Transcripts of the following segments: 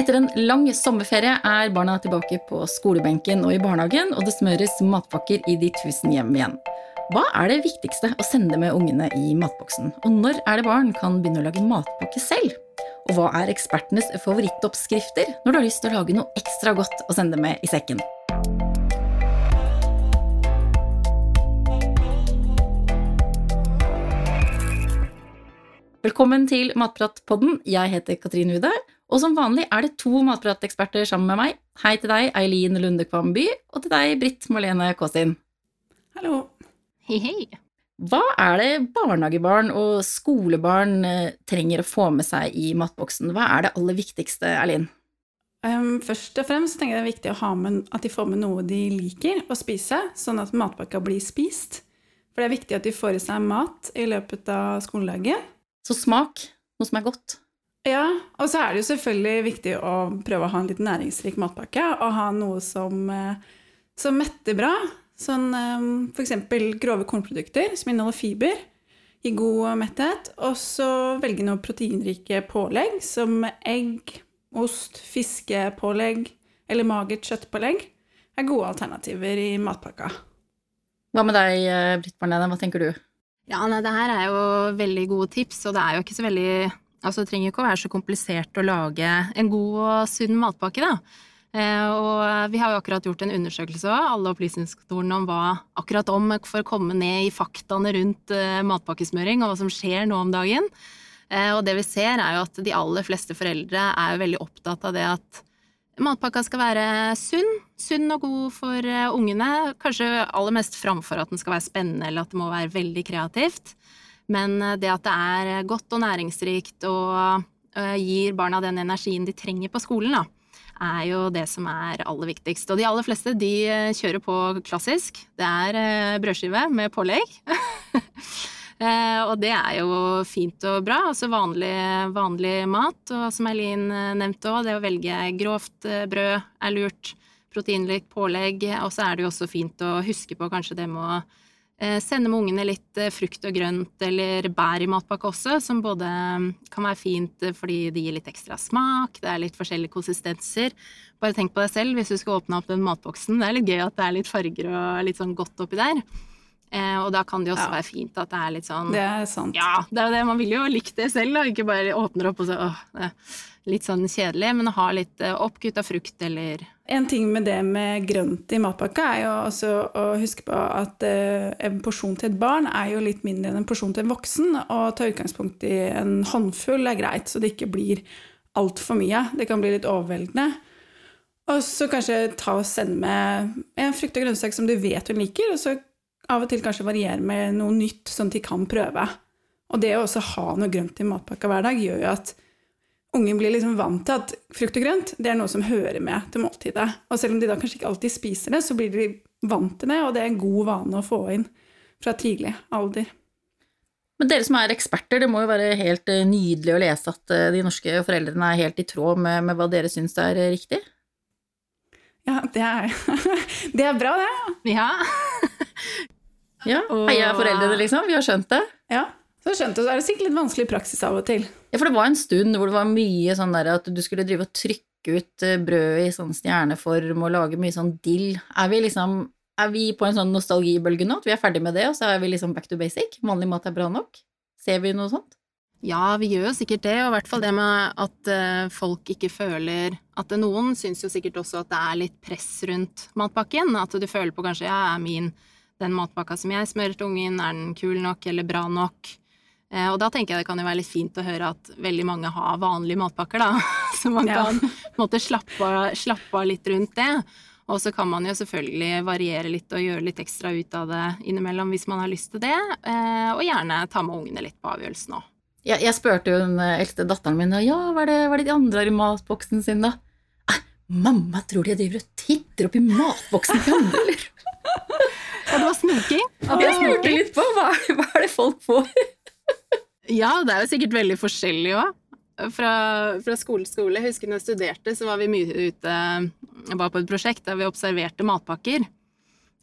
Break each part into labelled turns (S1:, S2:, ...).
S1: Etter en lang sommerferie er barna tilbake på skolebenken og i barnehagen, og det smøres matpakker i de tusen hjem igjen. Hva er det viktigste å sende med ungene i matboksen? Og når er det barn kan begynne å lage matpakke selv? Og hva er ekspertenes favorittoppskrifter når du har lyst til å lage noe ekstra godt å sende med i sekken? Velkommen til Matpratpodden. Jeg heter Katrin Hude, og som vanlig er det to matprateksperter sammen med meg. Hei til deg, Eileen Lunde Kvamby, og til deg, Britt Marlene Kåsin.
S2: Hallo.
S3: Hei, hei.
S1: Hva er det barnehagebarn og skolebarn eh, trenger å få med seg i matboksen? Hva er det aller viktigste, Eileen?
S2: Um, først og fremst tenker jeg det er viktig å ha med, at de får med noe de liker å spise, sånn at matpakka blir spist. For det er viktig at de får i seg mat i løpet av skoledagen.
S1: Så smak, noe som er godt.
S2: Ja, og så er det jo selvfølgelig viktig å prøve å ha en litt næringsrik matpakke, og ha noe som, eh, som metter bra. Sånn um, f.eks. grove kornprodukter som inneholder fiber, i god metthet. Og så velge noe proteinrike pålegg som egg, ost, fiskepålegg eller magert kjøttpålegg. er gode alternativer i matpakka.
S1: Hva med deg, eh, Britt Marlene, hva tenker du?
S3: Ja, nei, det her er jo veldig gode tips, og det er jo ikke så veldig Altså, det trenger ikke å være så komplisert å lage en god og sunn matpakke, da. Eh, og vi har jo akkurat gjort en undersøkelse òg, alle opplysningskontorene om hva akkurat om, for å komme ned i faktaene rundt eh, matpakkesmøring og hva som skjer nå om dagen. Eh, og det vi ser, er jo at de aller fleste foreldre er jo veldig opptatt av det at matpakka skal være sunn. Sunn og god for ungene. Kanskje aller mest framfor at den skal være spennende eller at det må være veldig kreativt. Men det at det er godt og næringsrikt og gir barna den energien de trenger på skolen, da, er jo det som er aller viktigst. Og de aller fleste de kjører på klassisk. Det er brødskive med pålegg. og det er jo fint og bra. Altså vanlig, vanlig mat. Og som Eileen nevnte òg, det å velge grovt brød er lurt. Proteinrikt pålegg. Og så er det jo også fint å huske på kanskje det med å Sende med ungene litt frukt og grønt eller bær i matpakke også, som både kan være fint fordi det gir litt ekstra smak, det er litt forskjellige konsistenser. Bare tenk på deg selv hvis du skal åpne opp den matboksen. Det er litt gøy at det er litt farger og litt sånn godt oppi der. Og da kan det jo også ja. være fint at det er litt sånn
S2: Det er sant.
S3: Ja, det er jo det. Man vil jo likt det selv, da. Ikke bare åpner opp og så åh, det er litt sånn kjedelig, men å ha litt oppkutta frukt eller
S2: en ting med det med grønt i matpakka er jo også å huske på at eh, en porsjon til et barn er jo litt mindre enn en porsjon til en voksen. Og ta utgangspunkt i en håndfull er greit, så det ikke blir altfor mye. Det kan bli litt overveldende. Og så kanskje ta og sende med en frukt og grønnsak som du vet hun liker, og så av og til kanskje variere med noe nytt, sånn at de kan prøve. Og det å også ha noe grønt i matpakka hver dag gjør jo at ungen blir liksom vant til at frukt og grønt det er noe som hører med til måltidet. Og selv om de da kanskje ikke alltid spiser det, så blir de vant til det, og det er en god vane å få inn fra tidlig alder.
S1: Men dere som er eksperter, det må jo være helt eh, nydelig å lese at eh, de norske foreldrene er helt i tråd med, med hva dere syns er eh, riktig?
S2: Ja, det er, det er bra, det.
S3: Ja.
S1: ja. Heia foreldrene, liksom. Vi har skjønt det.
S2: Ja. Så skjønte, så er det sikkert litt vanskelig praksis av og til.
S1: Ja, for det var en stund hvor det var mye sånn der at du skulle drive og trykke ut eh, brødet i sånn stjerneform og lage mye sånn dill. Er vi liksom er vi på en sånn nostalgibølge nå? At vi er ferdig med det, og så er vi liksom back to basic? Vanlig mat er bra nok? Ser vi noe sånt?
S3: Ja, vi gjør jo sikkert det, og i hvert fall det med at uh, folk ikke føler At noen syns jo sikkert også at det er litt press rundt matpakken. At du føler på kanskje ja, er min den matpakka som jeg smører til ungen, er den kul nok eller bra nok? Eh, og da tenker jeg det kan jo være litt fint å høre at veldig mange har vanlige matpakker, da. Så man kan en slappe av, slappe av litt rundt det. Og så kan man jo selvfølgelig variere litt og gjøre litt ekstra ut av det innimellom hvis man har lyst til det. Eh, og gjerne ta med ungene litt på avgjørelsen òg.
S1: Jeg, jeg spurte jo den eldste datteren min ja, hva er, det, hva er det de andre har i matboksen sin, da? Eh, mamma tror de driver og titter oppi matboksen til andre, eller?
S3: Ja, det var snoking.
S1: Jeg lurte litt på hva, hva er det folk får?
S3: Ja, det er jo sikkert veldig forskjellig òg. Fra, fra, skole til skole. Jeg husker når jeg studerte, så var vi mye ute Jeg var på et prosjekt der vi observerte matpakker.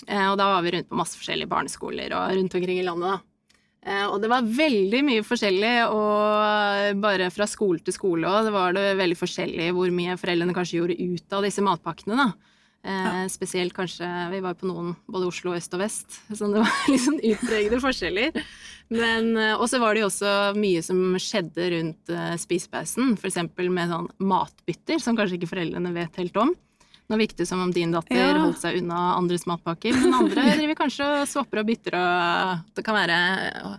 S3: Eh, og da var vi rundt på masse forskjellige barneskoler og rundt omkring i landet, da. Eh, og det var veldig mye forskjellig, og bare fra skole til skole òg, det var det veldig forskjellig hvor mye foreldrene kanskje gjorde ut av disse matpakkene, da. Eh, spesielt kanskje Vi var på noen både Oslo øst og vest, så det var litt sånn utpregede forskjeller. Men eh, Og så var det jo også mye som skjedde rundt eh, spisepausen, f.eks. med sånn matbytter, som kanskje ikke foreldrene vet helt om. Nå virket det som om din datter
S2: Ja.
S3: holdt seg unna andres matpakker, men andre driver kanskje og swapper og bytter, og det kan være eh,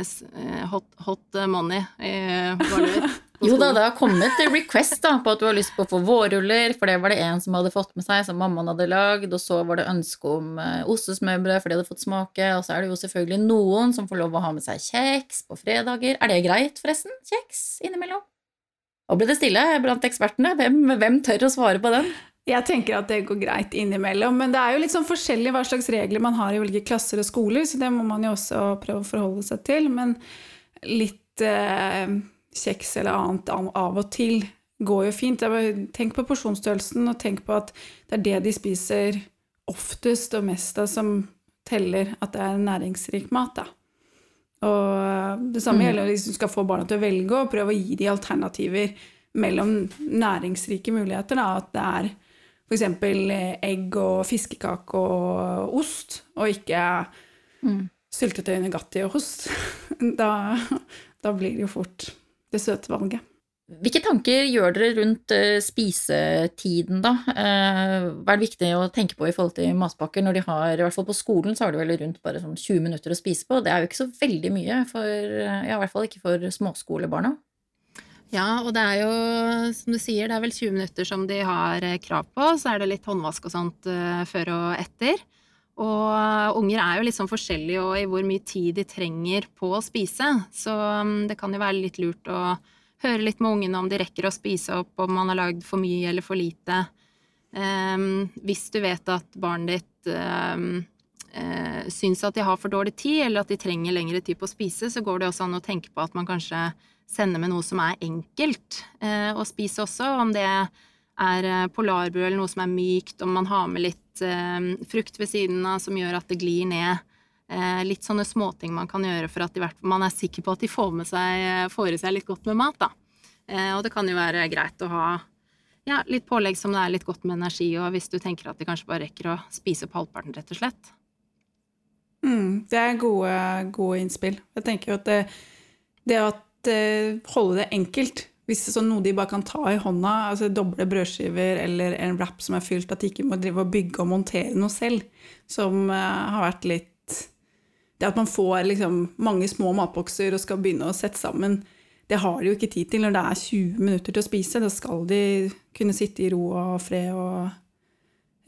S3: eh, hot, hot money i på
S1: Jo da, det har kommet request da, på at du har lyst på å få vårruller, for det var det en som hadde fått med seg, som mammaen hadde lagd, og så var det ønske om eh, ostesmørbrød, for de hadde fått smake, og så er det jo selvfølgelig noen som får lov å ha med seg kjeks på fredager. Er det greit, forresten? Kjeks innimellom? Og ble det stille blant ekspertene? Hvem, hvem tør å svare på den?
S2: Jeg tenker at det går greit innimellom, men det er jo litt sånn forskjellig hva slags regler man har i ulike klasser og skoler, så det må man jo også prøve å forholde seg til. Men litt eh, kjeks eller annet av og til går jo fint. Tenk på porsjonsstørrelsen, og tenk på at det er det de spiser oftest og mest av som teller at det er næringsrik mat, da. Og det samme
S1: Mm.
S2: gjelder hvis du skal få barna til å velge, og prøve å gi de alternativer mellom næringsrike muligheter. Da. At det er f.eks. egg og fiskekake og ost, og ikke
S1: Mm.
S2: syltetøy, Nugatti og ost. Da, da blir det jo fort det søte valget.
S1: Hvilke tanker gjør dere rundt eh, spisetiden, da? Eh, hva er det viktig å tenke på i forhold til matpakker når de har, i hvert fall på skolen, så har de vel rundt bare sånn 20 minutter å spise på. Det er jo ikke så veldig mye for, ja, i hvert fall ikke for småskolebarna.
S3: Ja, og det er jo, som du sier, det er vel 20 minutter som de har eh, krav på. Så er det litt håndvask og sånt før og etter. Og unger er jo litt sånn forskjellige og i hvor mye tid de trenger på å spise. Så mm, det kan jo være litt lurt å høre litt med ungene om de rekker å spise opp, om man har lagd for mye eller for lite. Um, hvis du vet at barnet ditt um, uh, syns at de har for dårlig tid, eller at de trenger lengre tid på å spise, så går det også an å tenke på at man kanskje sender med noe som er enkelt uh, å spise også, om det er eh, polarbrød eller noe som er mykt, om man har med litt eh, frukt ved siden av som gjør at det glir ned. Eh, litt sånne småting man kan gjøre for at hvert- man er sikker på at de får, med seg, får i seg litt godt med mat. Eh, og det kan jo være greit å ha ja, litt pålegg som det er litt godt med energi, og hvis du tenker at de kanskje bare rekker å spise opp halvparten, rett og slett.
S2: Mm, det er gode, gode innspill. Jeg tenker jo at det, det at eh, holde det enkelt hvis det sånn noe de bare kan ta i hånda, altså doble brødskiver eller en wrap som er fylt, at de ikke må drive og bygge og montere noe selv, som eh, har vært litt Det at man får liksom mange små matbokser og skal begynne å sette sammen, det har de jo ikke tid til når det er 20 minutter til å spise. Da skal de kunne sitte i ro og fred og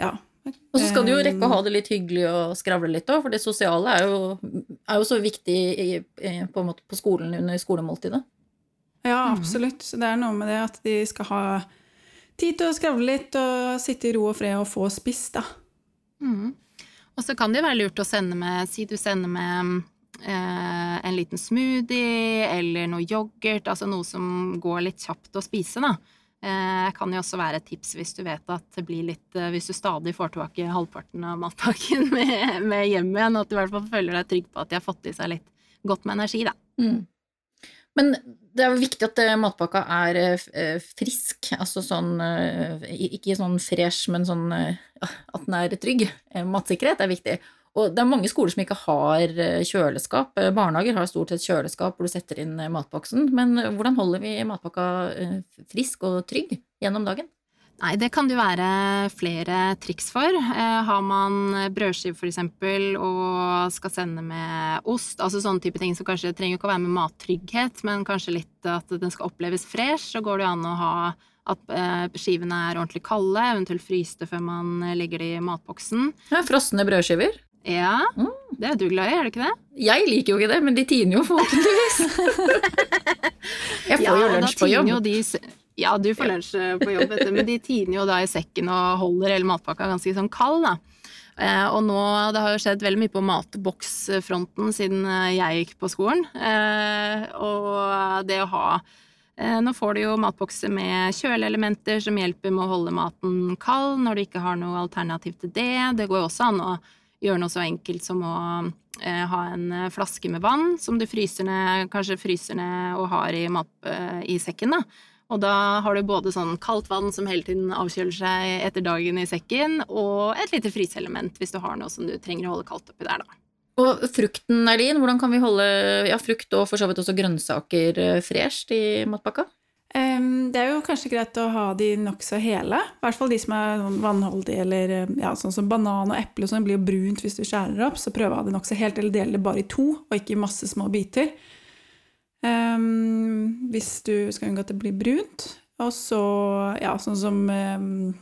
S2: Ja.
S1: Og så skal du jo rekke å ha det litt hyggelig og skravle litt òg, for det sosiale er jo, er jo så viktig i, på, måte på skolen under skolemåltidet.
S2: Ja, absolutt. Så det er noe med det at de skal ha tid til å skravle litt og sitte i ro og fred og få spist, da.
S3: Mm. Og så kan det jo være lurt å sende med Si du sender med eh, en liten smoothie eller noe yoghurt, altså noe som går litt kjapt å spise, da. Eh, kan jo også være et tips hvis du vet at det blir litt eh, Hvis du stadig får tilbake halvparten av matpakken med, med hjem igjen, at du i hvert fall føler deg trygg på at de har fått i seg litt godt med energi, da.
S1: Mm. Men det er jo viktig at eh, matpakka er eh, eh, frisk, altså sånn Ikke sånn fresh, men sånn at den er trygg. Matsikkerhet er viktig. Og det er mange skoler som ikke har kjøleskap. Eh, Barnehager har stort sett kjøleskap hvor du setter inn matboksen. Men hvordan holder vi matpakka frisk og trygg gjennom dagen?
S3: Nei, det kan det være flere triks for. Eh, har man brødskive eksempel, og skal sende med ost, altså sånne type ting som kanskje trenger ikke å være med mattrygghet, men kanskje litt at den skal oppleves fresh, så går det jo an å ha at eh, skivene er ordentlig kalde, eventuelt fryste før man legger det i matboksen.
S1: Ja, frosne brødskiver.
S3: Ja,
S1: Mm.
S3: det er du glad i, er du ikke det?
S1: Jeg liker jo ikke det, men de tiner jo forhåpentligvis. Jeg får
S3: Ja,
S1: jo lunsj på jobb.
S3: jo de Ja, du får lunsj eh, på jobb, vet du, men de tiner jo da i sekken og holder hele matpakka ganske sånn kald, da. Eh, og nå, det har jo skjedd veldig mye på matboksfronten siden eh, jeg gikk på skolen. Eh, og det å ha eh, Nå får du jo matbokser med kjøleelementer som hjelper med å holde maten kald når du ikke har noe alternativ til det. Det går jo også an å gjøre noe så enkelt som å eh, ha en flaske med vann som du fryser ned, kanskje fryser ned og har i, mat, eh, i sekken. da. Og da har du både sånn kaldt vann som hele tiden avkjøler seg etter dagen i sekken, og et lite fryseelement hvis du har noe som du trenger å holde kaldt oppi der, da.
S1: Og frukten, Erlin, hvordan kan vi holde ja, frukt og for så vidt også grønnsaker fresht i matpakka?
S2: Um, det er jo kanskje greit å ha de nokså hele. I hvert fall de som er sånn vannholdige, eller ja, sånn som banan og eple. Sånn blir jo brunt hvis du skjærer opp, så prøv å ha det nokså helt, eller dele det bare i to, og ikke i masse små biter. Um, hvis du skal unngå at det blir brunt. Og så, ja, sånn som um,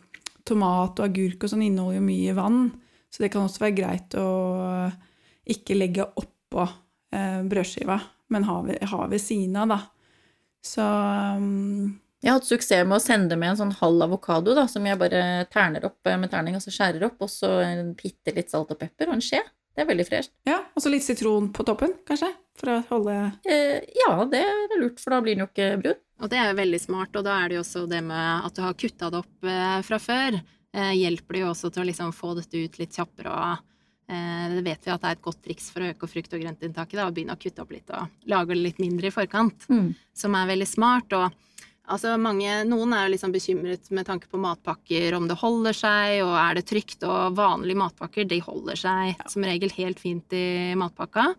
S2: tomat og agurk og sånn inneholder jo mye vann, så det kan også være greit å ikke legge oppå uh, brødskiva, men ha ved, ha ved siden av, da. Så um,
S1: Jeg har hatt suksess med å sende med en sånn halv avokado da, som jeg bare terner opp med terning, og så skjærer opp, og så bitte litt salt og pepper og en skje. Det er veldig fresht.
S2: Ja, Og så litt sitron på toppen, kanskje? For å holde
S1: eh, Ja, det er lurt, for da blir den jo ikke brun.
S3: Og det er jo veldig smart, og da er det jo også det med at du har kutta det opp eh, fra før, eh, hjelper det jo også til å liksom få dette ut litt kjappere og eh, det vet vi at det er et godt triks for å øke frukt- og grøntinntaket. Å begynne å kutte opp litt og lage det litt mindre i forkant, mm. som er veldig smart. og Altså mange, noen er jo liksom bekymret med tanke på matpakker, om det holder seg, og er det trygt. Og vanlige matpakker, de holder seg ja. som regel helt fint i matpakka.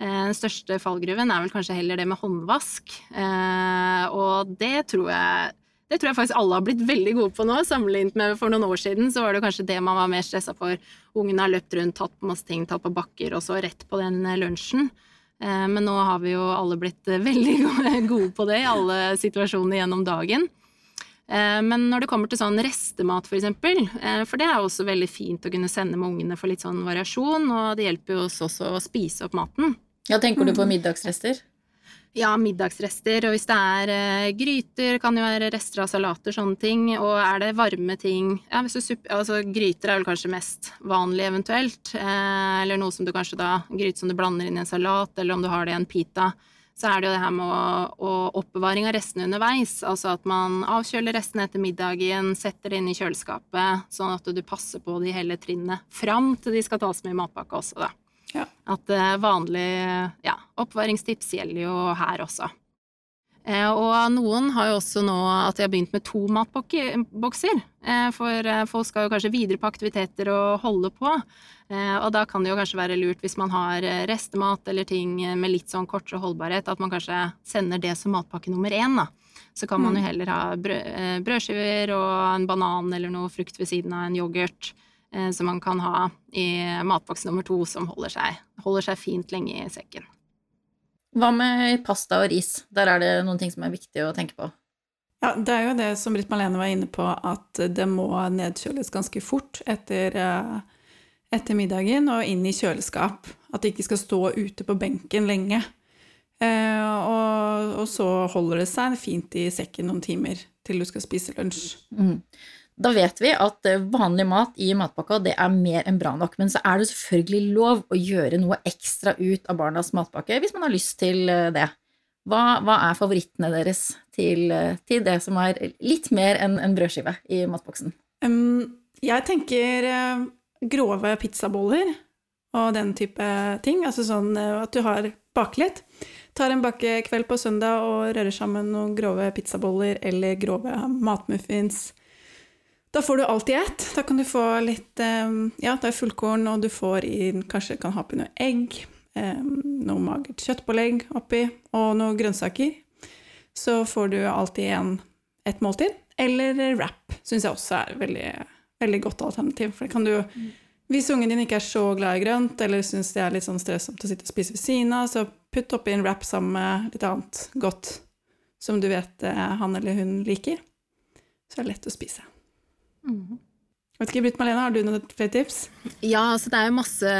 S3: Eh, den største fallgruven er vel kanskje heller det med håndvask. Eh, og det tror jeg det tror jeg faktisk alle har blitt veldig gode på nå. Sammenlignet med for noen år siden, så var det kanskje det man var mer stressa for. Ungene har løpt rundt, tatt på masse ting, tatt på bakker, og så rett på den lunsjen. Eh, men nå har vi jo alle blitt veldig gode på det i alle situasjoner gjennom dagen. Men når det kommer til sånn restemat, for eksempel, for det er også veldig fint å kunne sende med ungene for litt sånn variasjon, og det hjelper jo oss også å spise opp maten.
S1: Ja, tenker du på mm. middagsrester?
S3: Ja, middagsrester, og hvis det er eh, gryter, kan jo være rester av salater, sånne ting. Og er det varme ting ja, hvis du suppe, altså Gryter er vel kanskje mest vanlig, eventuelt. Eh, eller noe som du kanskje da Gryte som du blander inn i en salat, eller om du har det i en pita. Så er det jo det her med å, å oppbevaring av restene underveis. Altså at man avkjøler restene etter middagen, setter det inn i kjøleskapet, sånn at du passer på de hele trinnet fram til de skal tas med i matpakka også, da. Ja. At vanlige ja, oppvaringstips gjelder jo her også. Uh, og noen har jo også nå at de har begynt med to matbokser. Uh, for folk skal jo kanskje videre på aktiviteter og holde på. Og da kan det jo kanskje være lurt hvis man har restemat eller ting med litt sånn kortere holdbarhet, at man kanskje sender det som matpakke nummer én, da. Så kan man jo mm. heller ha brødskiver og en banan eller noe frukt ved siden av en yoghurt. Eh, som man kan ha i matboks nummer to, som holder seg, holder seg fint lenge i sekken.
S1: Hva med pasta og ris? Der er det noen ting som er viktig å tenke på.
S2: Ja, det er jo det som Britt Marlene var inne på, at det må nedkjøles ganske fort etter, eh, etter middagen og inn i kjøleskap. At det ikke skal stå ute på benken lenge. Eh, og, og, så holder det seg fint i sekken noen timer til du skal spise lunsj. Mm.
S1: Da vet vi at eh, vanlig mat i matpakka det er mer enn bra nok, men så er det selvfølgelig lov å gjøre noe ekstra ut av barnas matpakke hvis man har lyst til eh, det. Hva, hva er favorittene deres til, eh, til, det som er litt mer enn en brødskive i matboksen? Um,
S2: jeg tenker grove pizzaboller og den type ting. Altså sånn at du har bake litt. Tar en bakekveld på søndag og rører sammen noen grove pizzaboller eller grove matmuffins da får du alt i ett. Da kan du få litt ehm, Ja, det er fullkorn, og du får i Kanskje kan ha oppi noe egg, ehm, noe magert kjøttpålegg oppi, og noen grønnsaker. Så får du alltid en, et måltid. Eller wrap syns jeg også er et veldig, veldig godt alternativ. For det kan du Hvis ungen din ikke er så glad i grønt, eller syns det er litt sånn stressomt å sitte og spise ved siden av, så putt oppi en wrap sammen med litt annet godt som du vet eh, han eller hun liker. Så er det lett å spise. Mm. Vet ikke, Britt Malene, Har du noen flere tips?
S3: Ja, altså det er jo masse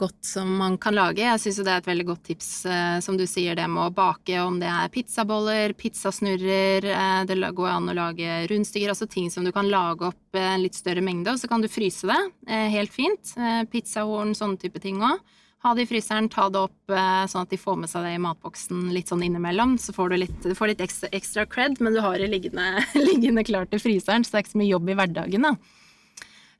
S3: godt som man kan lage. Jeg syns det er et veldig godt tips, eh, som du sier, det med å bake, om det er pizzaboller, pizzasnurrer, eh, det går an å lage rundstykker, altså ting som du kan lage opp eh, en litt større mengde, og så kan du fryse det eh, helt fint. Eh, pizzahorn, sånne type ting òg. Ha det i fryseren, ta det opp eh, sånn at de får med seg det i matboksen litt sånn innimellom. Så får du litt, du får litt ekstra, ekstra, cred, men du har det liggende, liggende klart i fryseren, så det er ikke så mye jobb i hverdagen, da.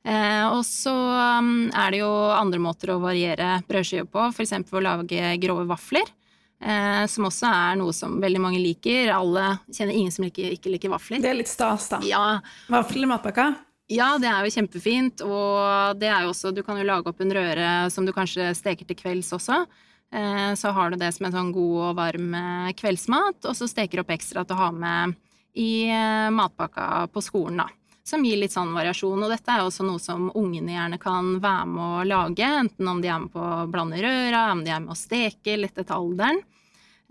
S3: Eh, og så um, er det jo andre måter å variere brødskiver på, f.eks. å lage grove vafler. Eh, som også er noe som veldig mange liker. Alle kjenner ingen som liker, ikke liker vafler.
S2: Det er litt stas, da.
S3: Ja,
S2: Vafler i matpakka.
S3: Ja, det er jo kjempefint, og det er jo også Du kan jo lage opp en røre som du kanskje steker til kvelds også. Eh, Så har du det som en sånn god og varm eh, kveldsmat, og så steker du opp ekstra til å ha med i eh, matpakka på skolen, da. Som gir litt sånn variasjon. Og dette er jo også noe som ungene gjerne kan være med å lage, enten om de er med på å blande røra, om de er med å steke, litt etter alderen.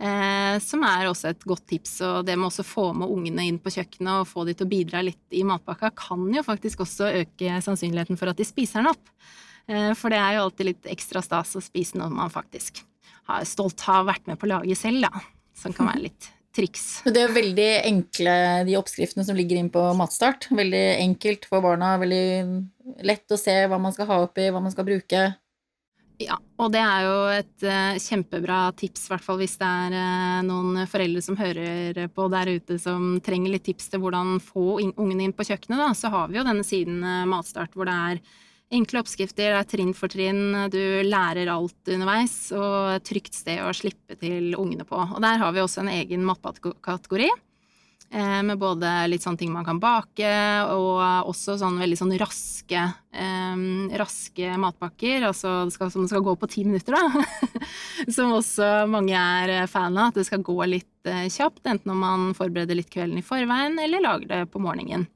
S3: Eh, som er også et godt tips. Og det med også få med ungene inn på kjøkkenet og få de til å bidra litt i matpakka, kan jo faktisk også øke sannsynligheten for at de spiser den opp. Eh, for det er jo alltid litt ekstra stas å spise når man faktisk har stolt har vært med på laget selv, da. Som kan være litt triks.
S1: Det er veldig enkle, de oppskriftene som ligger inn på Matstart. Veldig enkelt for barna, veldig lett å se hva man skal ha oppi, hva man skal bruke.
S3: Ja, og det er jo et uh, kjempebra tips, i hvert fall hvis det er uh, noen foreldre som hører på der ute som trenger litt tips til hvordan få in ungene inn på kjøkkenet, da, så har vi jo denne siden uh, Matstart hvor det er enkle oppskrifter, det er trinn for trinn, du lærer alt underveis, og trygt sted å slippe til ungene på. Og der har vi også en egen matkategori. Eh, Med både litt sånne ting man kan bake, og også sånn veldig sånn raske, eh, raske matpakker. Altså det skal, som skal gå på ti minutter, da. som også mange er fan av. At det skal gå litt eh, kjapt, enten om man forbereder litt kvelden i forveien, eller lager det på morgenen.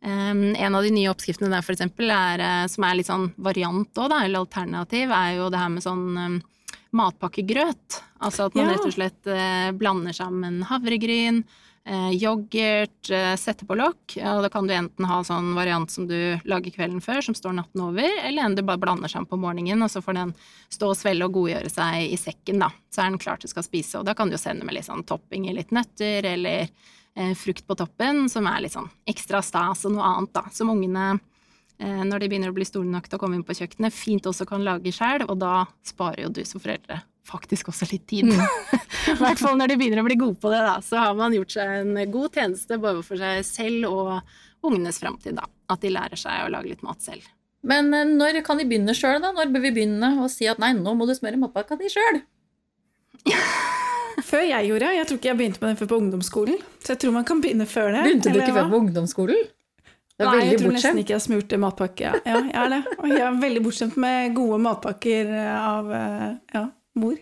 S3: Um, en av de nye oppskriftene der, for eksempel, er, som er litt sånn variant òg, eller alternativ, er jo det her med sånn um, matpakkegrøt. Altså at man
S2: Ja.
S3: rett og slett uh, blander sammen havregryn, yoghurt, eh, setter på lokk. Og da kan du enten ha sånn variant som du lager kvelden før, som står natten over, eller en du bare blander sammen på morgenen, og så får den stå og svelle og godgjøre seg i sekken, da. Så er den klar til å skal spise, og da kan du jo sende med litt sånn topping i litt nøtter, eller eh, frukt på toppen, som er litt sånn ekstra stas og noe annet, da. Som ungene, eh, når de begynner å bli store nok til å komme inn på kjøkkenet, fint også kan lage sjøl, og da sparer jo du som foreldre faktisk også litt tid. I hvert fall når de begynner å bli gode på det, da. Så har man gjort seg en god tjeneste både for seg selv og ungenes framtid, da. At de lærer seg å lage litt mat selv.
S1: Men eh, når kan de begynne sjøl, da? Når bør vi begynne å si at nei, nå må du smøre matpakka di sjøl?
S2: Før jeg gjorde, jeg tror ikke jeg begynte med den før på ungdomsskolen. Så jeg tror man kan begynne før det.
S1: Begynte du ikke
S2: hva?
S1: før på ungdomsskolen? Det er
S2: Nei, jeg
S1: tror
S2: tror nesten ikke jeg smurte matpakke. Ja, ja jeg er det. Og jeg er veldig bortskjemt med gode matpakker av eh, ja, mor.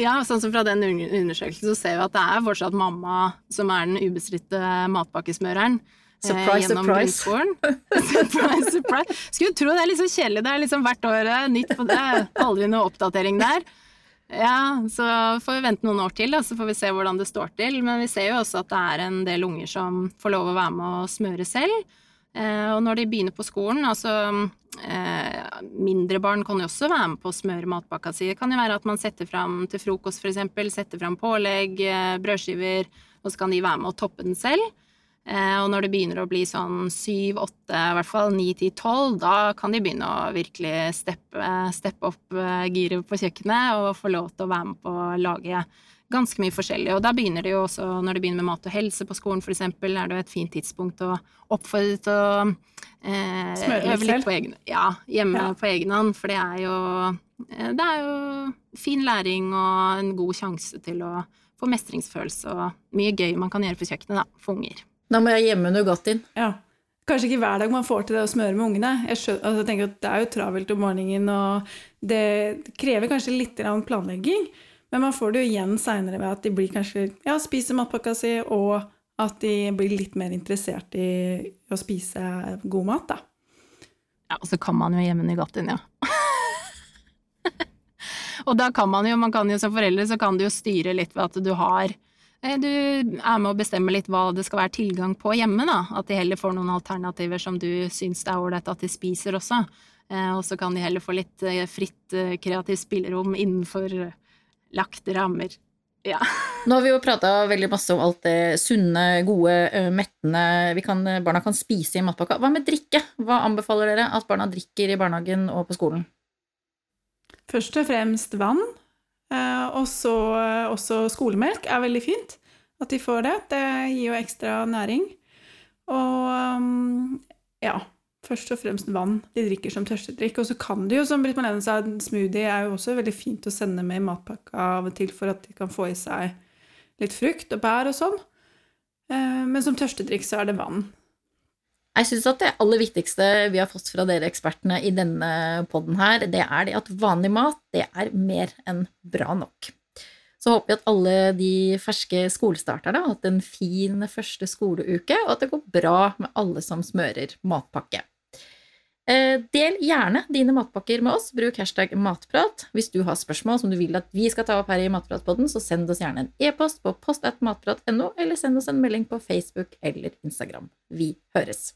S3: Ja, sånn som fra den undersøkelsen så ser vi at det er fortsatt mamma som er den ubestridte matpakkesmøreren. eh,
S1: Surprise,
S3: gjennom
S1: surprise.
S3: surprise, surprise. Skulle tro det er litt så kjedelig. Det er liksom hvert år eh, nytt på det. Aldri noe oppdatering der. Ja, så får vi vente noen år til, da, så får vi se hvordan det står til. Men vi ser jo også at det er en del unger som får lov å være med å smøre selv. Eh, og når de begynner på skolen, altså eh, Mindre barn kan jo også være med på å smøre matpakka si. Det kan jo være at man setter fram til frokost, f.eks. Setter fram pålegg, eh, brødskiver, og så kan de være med å toppe den selv. Eh, og når det begynner å bli sånn syv, åtte, i hvert fall ni, ti, tolv, da kan de begynne å virkelig steppe, steppe opp giret på kjøkkenet og få lov til å være med på å lage ganske mye forskjellig. Og da begynner det jo også, når det begynner med mat og helse på skolen f.eks., er det jo et fint tidspunkt å oppfordre til å eh,
S2: Smøre
S3: øve
S2: selv.
S3: litt på egen, ja, hjemme
S2: Ja.
S3: på egen hånd. For det er jo eh, det er jo fin læring og en god sjanse til å få mestringsfølelse og mye gøy man kan gjøre på kjøkkenet da, for unger.
S1: Da må jeg gjemme Nugattien.
S2: Ja. Kanskje ikke hver dag man får til det å smøre med ungene. Jeg, skjønner, altså, jeg tenker at Det er jo travelt om morgenen, og det krever kanskje litt planlegging. Men man får det jo igjen seinere ved at de blir kanskje, ja, spiser matpakka si, og at de blir litt mer interessert i å spise god mat. da.
S3: Ja, og så kan man jo gjemme Nugattien, ja. og da kan man jo, man kan jo som foreldre, så kan du jo styre litt ved at du har eh, Du er med å bestemme litt hva det skal være tilgang på hjemme, da. At de heller får noen alternativer som du syns det er ålreit at de spiser også. Eh, og så kan de heller få litt eh, fritt kreativt spillerom innenfor lagte rammer. Ja.
S1: Nå har vi jo prata veldig masse om alt det sunne, gode, mettende vi kan, barna kan spise i matpakka. Hva med drikke? Hva anbefaler dere at barna drikker i barnehagen og på skolen?
S2: Først og fremst vann, eh, og så også skolemelk er veldig fint. At de får det. Det gir jo ekstra næring. Og ja, først og fremst vann de drikker som tørstedrikk. Og så kan de jo, som Britt Marlene sa, en smoothie er jo også veldig fint å sende med i matpakka av og til for at de kan få i seg litt frukt og bær og sånn. Eh, men som tørstedrikk så er det vann.
S1: Jeg syns at det aller viktigste vi har fått fra dere ekspertene i denne poden her, det er det at vanlig mat, det er mer enn bra nok. Så håper vi at alle de ferske skolestarterne har hatt en fin første skoleuke, og at det går bra med alle som smører matpakke. Eh, del gjerne dine matpakker med oss. Bruk hashtag matprat. Hvis du har spørsmål som du vil at vi skal ta opp her i Matpratpodden, så send oss gjerne en e-post på postatmatprat.no, eller send oss en melding på Facebook eller Instagram. Vi høres!